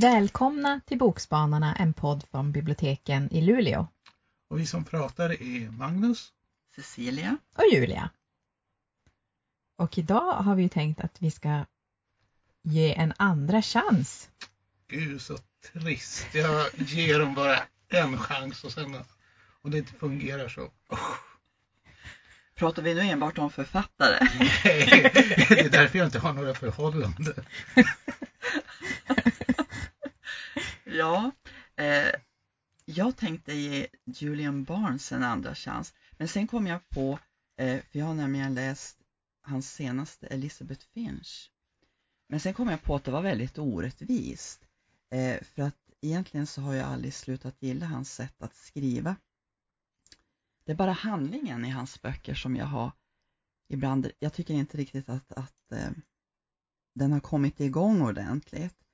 Välkomna till Bokspanarna, en podd från biblioteken i Luleå. Och vi som pratar är Magnus, Cecilia och Julia. Och idag har vi tänkt att vi ska ge en andra chans. Gud så trist. Jag ger dem bara en chans och sen om det inte fungerar så. Oh. Pratar vi nu enbart om författare? Nej, det är därför jag inte har några förhållanden. ja, eh, jag tänkte ge Julian Barnes en andra chans. Men sen kom jag på, eh, för jag har nämligen läst hans senaste Elizabeth Finch. Men sen kom jag på att det var väldigt orättvist. Eh, för att egentligen så har jag aldrig slutat gilla hans sätt att skriva. Det är bara handlingen i hans böcker som jag har ibland, jag tycker inte riktigt att, att eh, den har kommit igång ordentligt.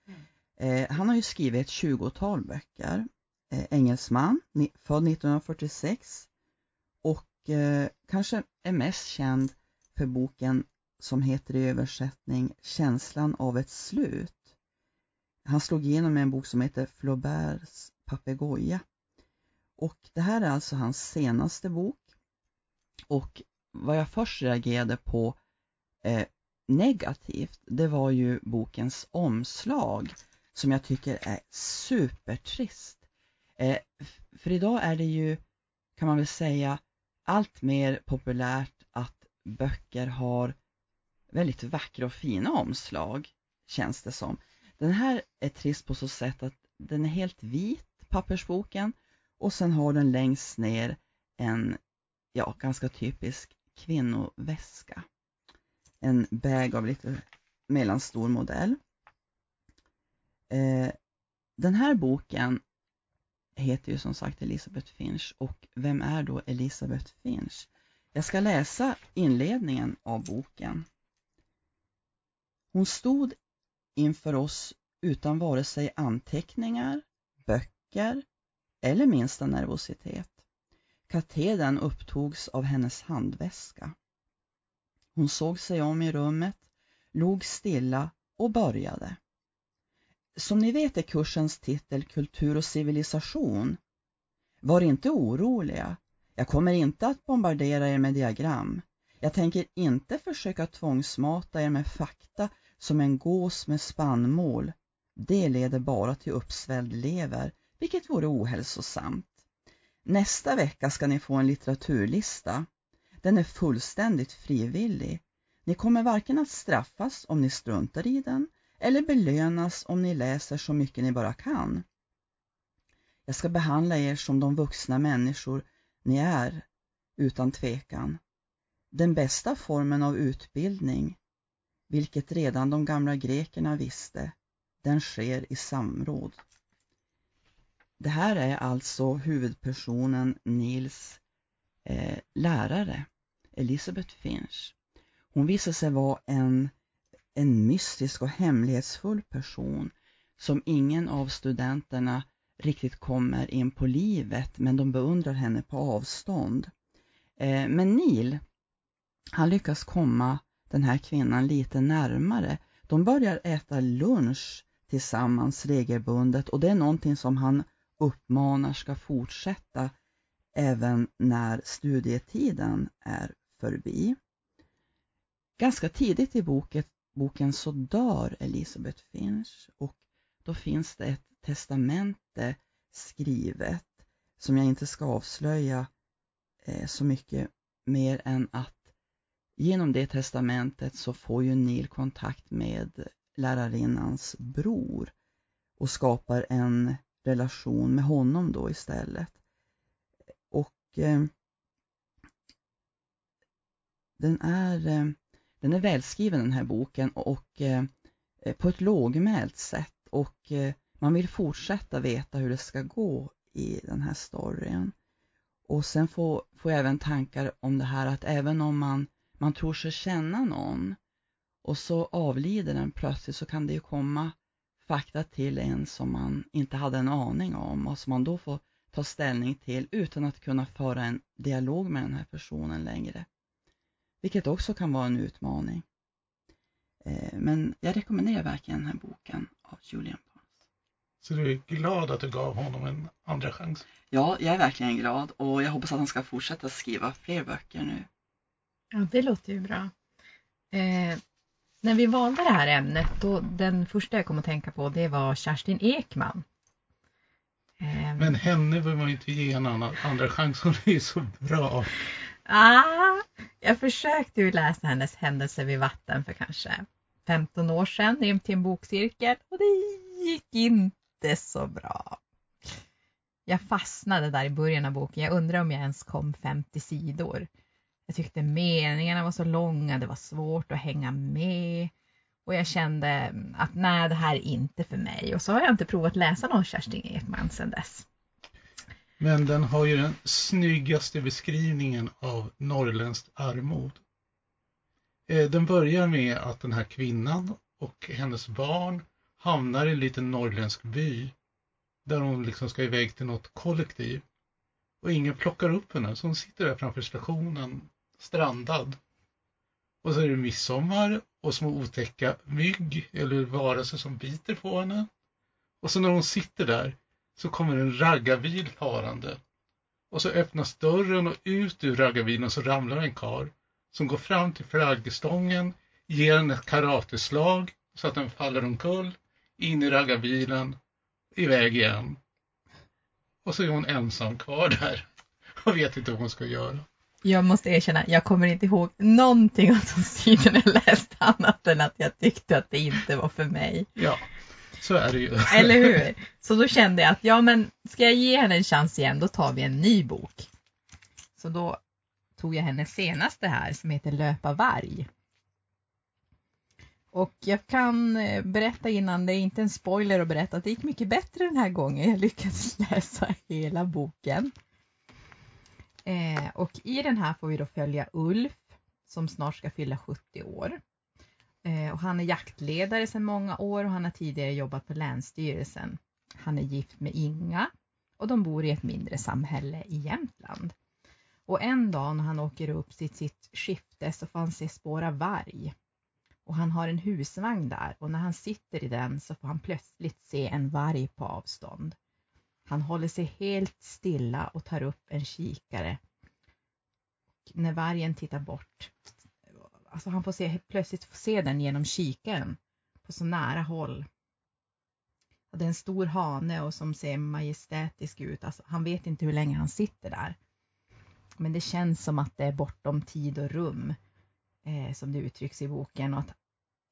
Eh, han har ju skrivit ett tjugotal böcker. Eh, engelsman, född 1946 och eh, kanske är mest känd för boken som heter i översättning Känslan av ett slut. Han slog igenom med en bok som heter Flauberts papegoja. Och det här är alltså hans senaste bok. Och vad jag först reagerade på eh, negativt, det var ju bokens omslag som jag tycker är supertrist. Eh, för idag är det ju, kan man väl säga, allt mer populärt att böcker har väldigt vackra och fina omslag, känns det som. Den här är trist på så sätt att den är helt vit, pappersboken, och sen har den längst ner en, ja, ganska typisk kvinnoväska. En bag av lite mellanstor modell. Eh, den här boken heter ju som sagt Elisabeth Finch och vem är då Elisabeth Finch? Jag ska läsa inledningen av boken. Hon stod inför oss utan vare sig anteckningar, böcker eller minsta nervositet. Katedern upptogs av hennes handväska. Hon såg sig om i rummet, log stilla och började. Som ni vet är kursens titel Kultur och civilisation. Var inte oroliga. Jag kommer inte att bombardera er med diagram. Jag tänker inte försöka tvångsmata er med fakta som en gås med spannmål. Det leder bara till uppsvälld lever, vilket vore ohälsosamt. Nästa vecka ska ni få en litteraturlista. Den är fullständigt frivillig. Ni kommer varken att straffas om ni struntar i den eller belönas om ni läser så mycket ni bara kan. Jag ska behandla er som de vuxna människor ni är, utan tvekan. Den bästa formen av utbildning, vilket redan de gamla grekerna visste, den sker i samråd. Det här är alltså huvudpersonen Nils eh, lärare, Elisabeth Finch. Hon visar sig vara en en mystisk och hemlighetsfull person som ingen av studenterna riktigt kommer in på livet men de beundrar henne på avstånd. Eh, men Neil, han lyckas komma den här kvinnan lite närmare. De börjar äta lunch tillsammans regelbundet och det är någonting som han uppmanar ska fortsätta även när studietiden är förbi. Ganska tidigt i boken boken så dör Elisabeth Finch och då finns det ett testamente skrivet som jag inte ska avslöja eh, så mycket mer än att genom det testamentet så får ju Neil kontakt med lärarinnans bror och skapar en relation med honom då istället. Och eh, den är eh, den är välskriven den här boken och eh, eh, på ett lågmält sätt och eh, man vill fortsätta veta hur det ska gå i den här storyn. Och sen får, får jag även tankar om det här att även om man, man tror sig känna någon och så avlider den plötsligt så kan det ju komma fakta till en som man inte hade en aning om och som man då får ta ställning till utan att kunna föra en dialog med den här personen längre vilket också kan vara en utmaning. Eh, men jag rekommenderar verkligen den här boken av Julian Barnes. Så du är glad att du gav honom en andra chans? Ja, jag är verkligen glad och jag hoppas att han ska fortsätta skriva fler böcker nu. Ja, det låter ju bra. Eh, när vi valde det här ämnet, då, den första jag kom att tänka på det var Kerstin Ekman. Eh, Men henne behöver man ju inte ge en annan, andra chans, hon är ju så bra ah, jag försökte ju läsa hennes Händelser vid vatten för kanske 15 år sedan in till en bokcirkel och det gick inte så bra. Jag fastnade där i början av boken. Jag undrar om jag ens kom 50 sidor. Jag tyckte meningarna var så långa, det var svårt att hänga med. Och jag kände att nej, det här är inte för mig. Och så har jag inte provat läsa någon Kerstin Ekman sedan dess. Men den har ju den snyggaste beskrivningen av norrländskt armod. Eh, den börjar med att den här kvinnan och hennes barn hamnar i en liten norrländsk by där hon liksom ska iväg till något kollektiv. Och ingen plockar upp henne, så hon sitter där framför stationen strandad. Och så är det midsommar och små otäcka mygg eller varelser som biter på henne. Och så när hon sitter där så kommer en raggarbil farande. Och så öppnas dörren och ut ur raggarbilen så ramlar en kar som går fram till flaggstången, ger den ett karateslag så att den faller omkull, in i raggarbilen, iväg igen. Och så är hon ensam kvar där och vet inte vad hon ska göra. Jag måste erkänna, jag kommer inte ihåg någonting av de sidorna jag läste annat än att jag tyckte att det inte var för mig. Ja, så är det ju. Eller hur? Så då kände jag att ja men ska jag ge henne en chans igen då tar vi en ny bok. Så då tog jag hennes senaste här som heter Löpa varg. Och jag kan eh, berätta innan, det är inte en spoiler att berätta att det gick mycket bättre den här gången. Jag lyckades läsa hela boken. Eh, och i den här får vi då följa Ulf som snart ska fylla 70 år. Eh, och han är jaktledare sedan många år och han har tidigare jobbat på Länsstyrelsen. Han är gift med Inga och de bor i ett mindre samhälle i Jämtland. Och en dag när han åker upp sitt, sitt skifte så får han se spår av varg. Och han har en husvagn där och när han sitter i den så får han plötsligt se en varg på avstånd. Han håller sig helt stilla och tar upp en kikare. Och när vargen tittar bort, alltså han får se, plötsligt får se den genom kikaren på så nära håll. Och det är en stor hane och som ser majestätisk ut. Alltså, han vet inte hur länge han sitter där. Men det känns som att det är bortom tid och rum eh, som det uttrycks i boken och att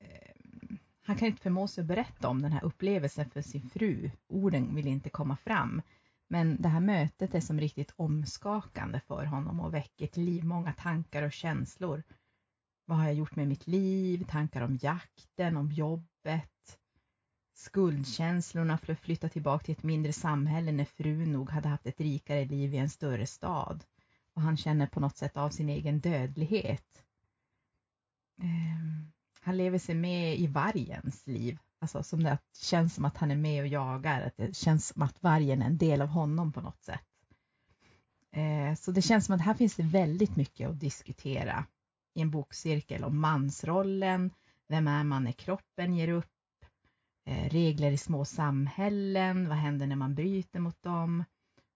eh, han kan inte förmå sig att berätta om den här upplevelsen för sin fru. Orden vill inte komma fram. Men det här mötet är som riktigt omskakande för honom och väcker till liv många tankar och känslor. Vad har jag gjort med mitt liv? Tankar om jakten, om jobbet. Skuldkänslorna för att flytta tillbaka till ett mindre samhälle när frun nog hade haft ett rikare liv i en större stad. Och han känner på något sätt av sin egen dödlighet. Um han lever sig med i vargens liv. Alltså som det känns som att han är med och jagar, att det känns som att vargen är en del av honom på något sätt. Eh, så det känns som att här finns det väldigt mycket att diskutera i en bokcirkel om mansrollen, vem är man när kroppen ger upp, eh, regler i små samhällen, vad händer när man bryter mot dem?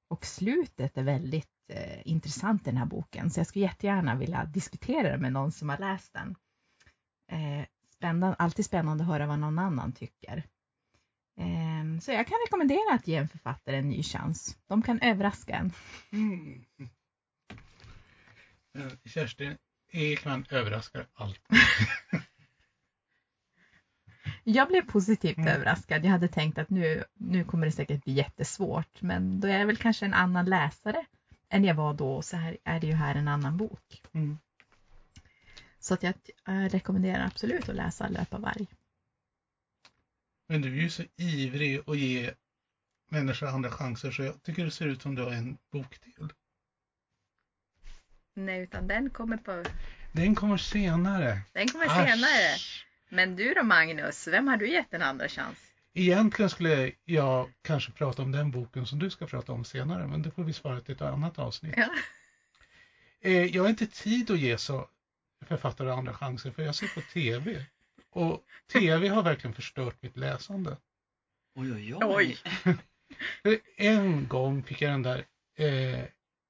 Och slutet är väldigt eh, intressant i den här boken, så jag skulle jättegärna vilja diskutera det med någon som har läst den. Eh, spännande, alltid spännande att höra vad någon annan tycker. Eh, så jag kan rekommendera att ge en författare en ny chans. De kan överraska en. Mm. Eh, Kerstin Ekman överraskar alltid. Jag blev positivt Mm. överraskad. Jag hade tänkt att nu, nu kommer det säkert bli jättesvårt, men då är jag väl kanske en annan läsare än jag var då. Så här är det ju här en annan bok. Mm. Så att jag eh, rekommenderar absolut att läsa Löpa varg. Men du är ju så ivrig att ge människor andra chanser så jag tycker det ser ut som du har en bok till. Nej, utan den kommer på... Den kommer senare. Den kommer Asch. Men du då Magnus, vem har du gett en andra chans? Egentligen skulle jag kanske prata om den boken som du ska prata om senare, men det får vi svara till ett annat avsnitt. Ja. Eh, jag har inte tid att ge så författare andra chanser för jag ser på TV. Och TV har verkligen förstört mitt läsande. Oj, oj, Oj. En gång fick jag den där eh,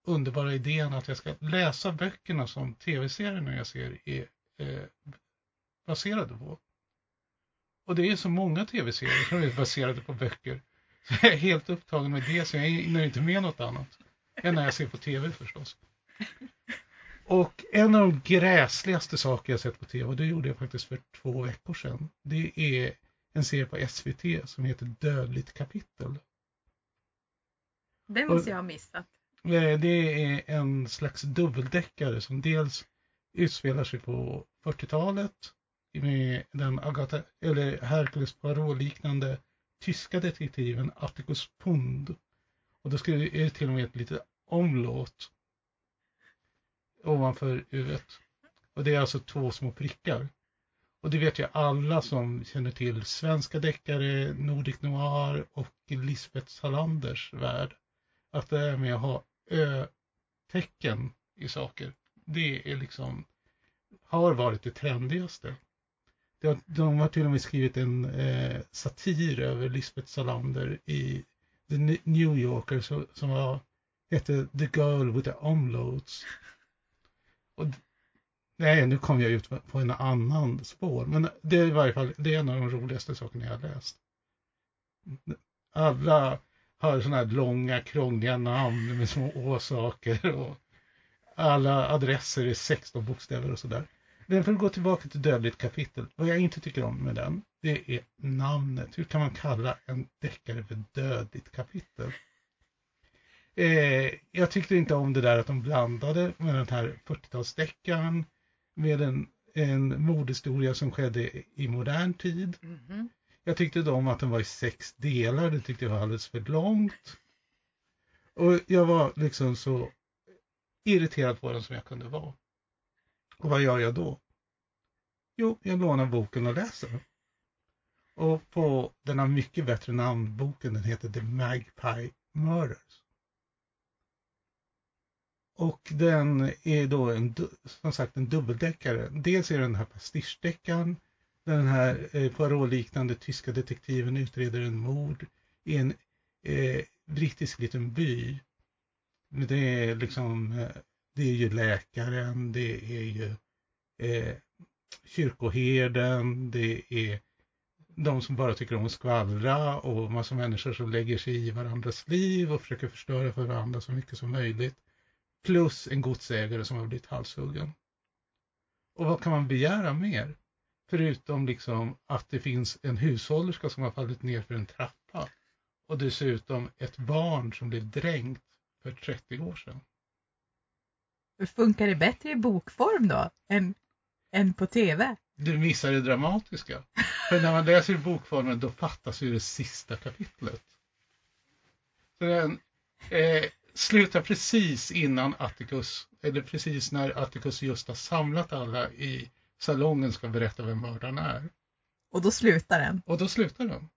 underbara idén att jag ska läsa böckerna som tv-serierna jag ser är eh, baserade på. Och det är så många tv-serier som är baserade på böcker. Så jag är helt upptagen med det så jag hinner inte med något annat. Än när jag ser på tv förstås. Och en av de gräsligaste saker jag sett på tv, och det gjorde jag faktiskt för två veckor sedan, det är en serie på SVT som heter Dödligt kapitel. Det måste jag ha missat. Eh, det är en slags dubbeldäckare som dels utspelar sig på 40-talet med den Agatha, eller Hercules Poirot-liknande tyska detektiven Atticus Pund. Och då skriver är det till och med ett litet omlåt ovanför huvudet. Och det är alltså två små prickar. Och det vet ju alla som känner till svenska deckare, Nordic Noir och Lisbeth Salanders värld. Att det är med att ha tecken i saker, det är liksom, har varit det trendigaste. De har, de har till och med skrivit en eh, satir över Lisbeth Salander i The New Yorker så, som var, hette The Girl with the Omloads. Och, nej, nu kom jag ut på en annan spår, men det är i varje fall det är en av de roligaste sakerna jag har läst. Alla har sådana här långa krångliga namn med små åsaker och alla adresser är 16 bokstäver och sådär. Men för att gå tillbaka till Dödligt kapitel, vad jag inte tycker om med den, det är namnet. Hur kan man kalla en deckare för Dödligt kapitel? Eh, jag tyckte inte om det där att de blandade med den här 40-talsdeckaren med en, en mordhistoria som skedde i modern tid. Mhm. Jag tyckte då om att den var i sex delar, det tyckte jag var alldeles för långt. Och jag var liksom så irriterad på den som jag kunde vara. Och vad gör jag då? Jo, jag lånar boken och läser den. Och på den här mycket bättre namnboken, den heter The Magpie Murders. Och den är då en, som sagt en dubbeldäckare. Dels är det den här pastischdeckaren den här eh, Poirot-liknande tyska detektiven utreder en mord i en eh, brittisk liten by. Men Det är liksom, eh, det är ju läkaren, det är ju eh, kyrkoherden, det är de som bara tycker om att skvallra och massa människor som lägger sig i varandras liv och försöker förstöra för varandra så mycket som möjligt. Plus en godsägare som har blivit halshuggen. Och vad kan man begära mer? Förutom liksom att det finns en hushållerska som har fallit ner för en trappa. Och dessutom ett barn som blev dränkt för 30 år sedan. Funkar det bättre i bokform då än, än på tv? Du missar det dramatiska. För när man läser i bokformen då fattas ju det sista kapitlet. Så den eh, slutar precis innan Atticus, eller precis när Atticus just har samlat alla i salongen ska berätta vem mördaren är. Och då slutar den. Och då slutar den.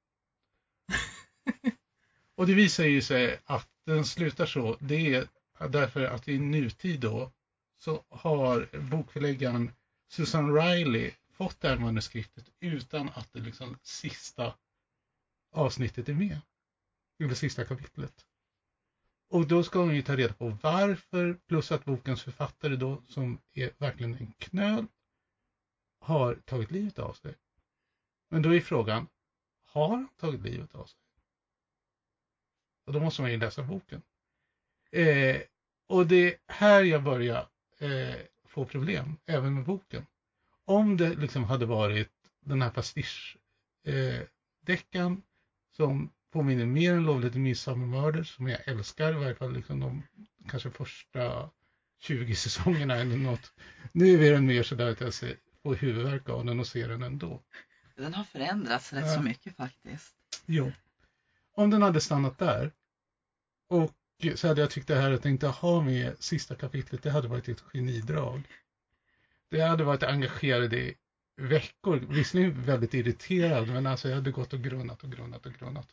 och det visar ju sig att den slutar så. Det är därför att i nutid då så har bokförläggaren Susan Riley fått det här manuskriptet utan att det liksom sista avsnittet är med. Eller sista kapitlet. Och då ska hon ju ta reda på varför, plus att bokens författare då, som är verkligen en knöl, har tagit livet av sig. Men då är frågan, har han tagit livet av sig? Och då måste man ju läsa boken. Eh, och det är här jag börjar eh, få problem, även med boken. Om det liksom hade varit den här pastischdeckaren eh, som påminner mer än lovligt Murder, som jag älskar, i varje fall liksom de kanske första 20 säsongerna eller något. Nu är den mer sådär att jag ser, får huvudvärk av den och ser den ändå. Den har förändrats rätt Ja. så mycket faktiskt. Jo. Om den hade stannat där och så hade jag tyckt det här att inte ha med sista kapitlet, det hade varit ett genidrag. Det hade varit engagerad i veckor, visserligen väldigt irriterad, men alltså jag hade gått och grunnat och grunnat och grunnat.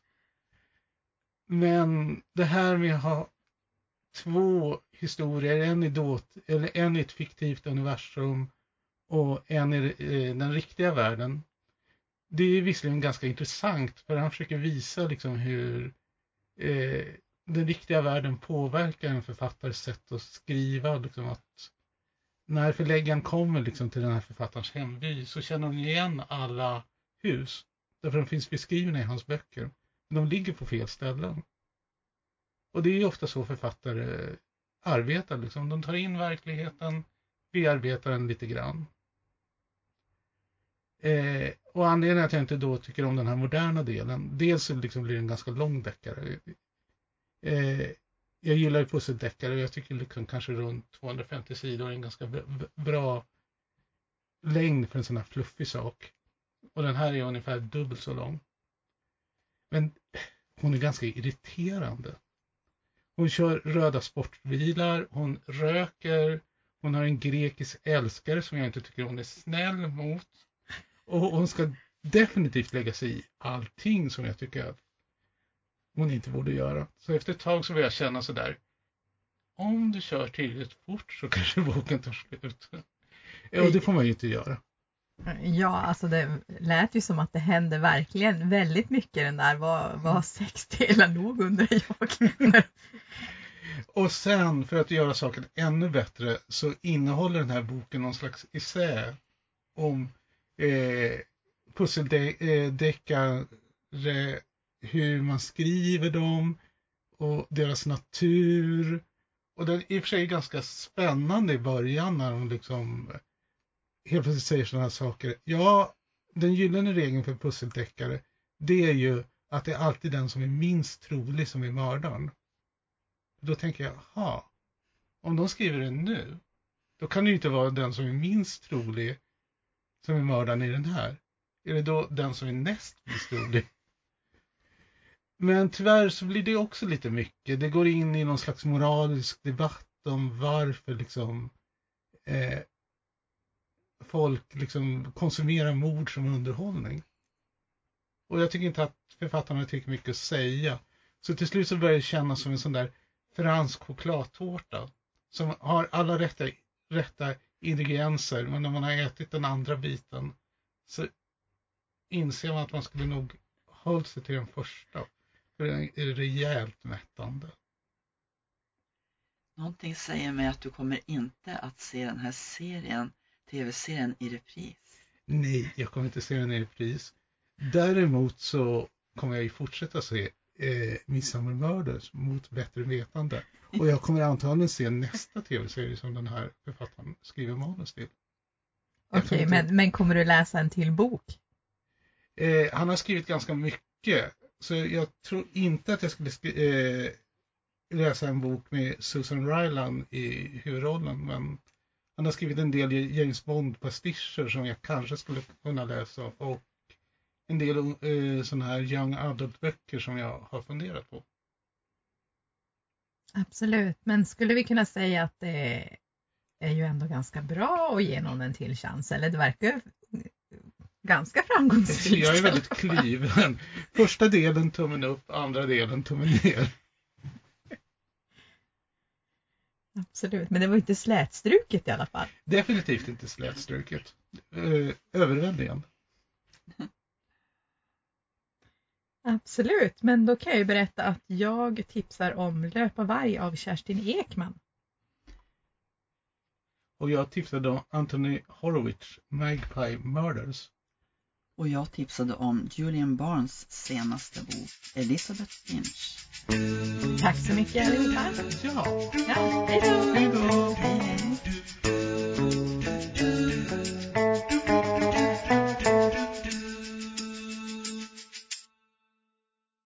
Men det här med att ha två historier, en i, dåt, eller en i ett fiktivt universum och en i den riktiga världen. det är visserligen ganska intressant för han försöker visa liksom hur eh, den riktiga världen påverkar en författares sätt att skriva. Liksom att när förläggaren kommer liksom till den här författarens hemby så känner hon igen alla hus. Därför de finns beskrivna i hans böcker. Men de ligger på fel ställen. Och det är ofta så författare eh, arbetar. Liksom. De tar in verkligheten, bearbetar den lite grann. Eh, och anledningen att jag inte då tycker om den här moderna delen, dels så liksom blir det en ganska lång deckare. Eh, jag gillar ju pusseldeckare och jag tycker liksom kanske runt 250 sidor är en ganska bra längd för en sån här fluffig sak. Och den här är ungefär dubbelt så lång. Men hon är ganska irriterande. Hon kör röda sportbilar, hon röker, hon har en grekisk älskare som jag inte tycker hon är snäll mot. Och hon ska definitivt lägga sig i allting som jag tycker att hon inte borde göra. Så efter ett tag så vill jag känna sådär, om du kör tillräckligt fort så kanske boken tar slut. Och det får man ju inte göra. Ja, alltså det lät ju som att det hände verkligen väldigt mycket den där. Var, var sex delar nog undrar jag. Och sen för att göra saken ännu bättre så innehåller den här boken någon slags essä om eh, pusseldeckare, eh, hur man skriver dem och deras natur. Och den är i och för sig ganska spännande i början när de liksom helt plötsligt säger sådana här saker. Ja, den gyllene regeln för pusseldeckare, det är ju att det är alltid den som är minst trolig som är mördaren. Då tänker jag, ha, om de skriver det nu, då kan det ju inte vara den som är minst trolig som är mördaren i den här. Är det då den som är näst mest rolig? Men tyvärr så blir det också lite mycket. Det går in i någon slags moralisk debatt om varför liksom eh, folk liksom konsumerar mord som underhållning. Och jag tycker inte att författarna har tillräckligt mycket att säga. Så till slut så börjar det kännas som en sån där fransk chokladtårta som har alla rätta, rätta ingredienser men när man har ätit den andra biten så inser man att man skulle nog hållit sig till den första. För den är rejält mättande. Någonting säger mig att du kommer inte att se den här serien, tv-serien i repris. Nej, jag kommer inte se den i repris. Däremot så kommer jag ju fortsätta se eh, Midsommarmörders mot bättre vetande. Och jag kommer antagligen se nästa tv-serie som den här författaren skriver manus till. Okej, okay, men, men kommer du läsa en till bok? Eh, han har skrivit ganska mycket. Så jag tror inte att jag skulle eh, läsa en bok med Susan Ryland i huvudrollen. Men han har skrivit en del James Bond-pastischer som jag kanske skulle kunna läsa. Och en del eh, sådana här young adult-böcker som jag har funderat på. Absolut, men skulle vi kunna säga att det är ju ändå ganska bra att ge någon en till chans, eller det verkar ganska framgångsrikt. Jag är väldigt kliven. Första delen tummen upp, andra delen tummen ner. Absolut, men det var inte slätstruket i alla fall. Definitivt inte slätstruket. Eh, överväldigande. Absolut, men då kan jag ju berätta att jag tipsar om Löpa varg av Kerstin Ekman. Och jag tipsade om Anthony Horowitz, Magpie Murders. Och jag tipsade om Julian Barnes senaste bok, Elizabeth Finch. Tack så mycket allihopa. Ja. ja hej då. Hej då. Hej, hej.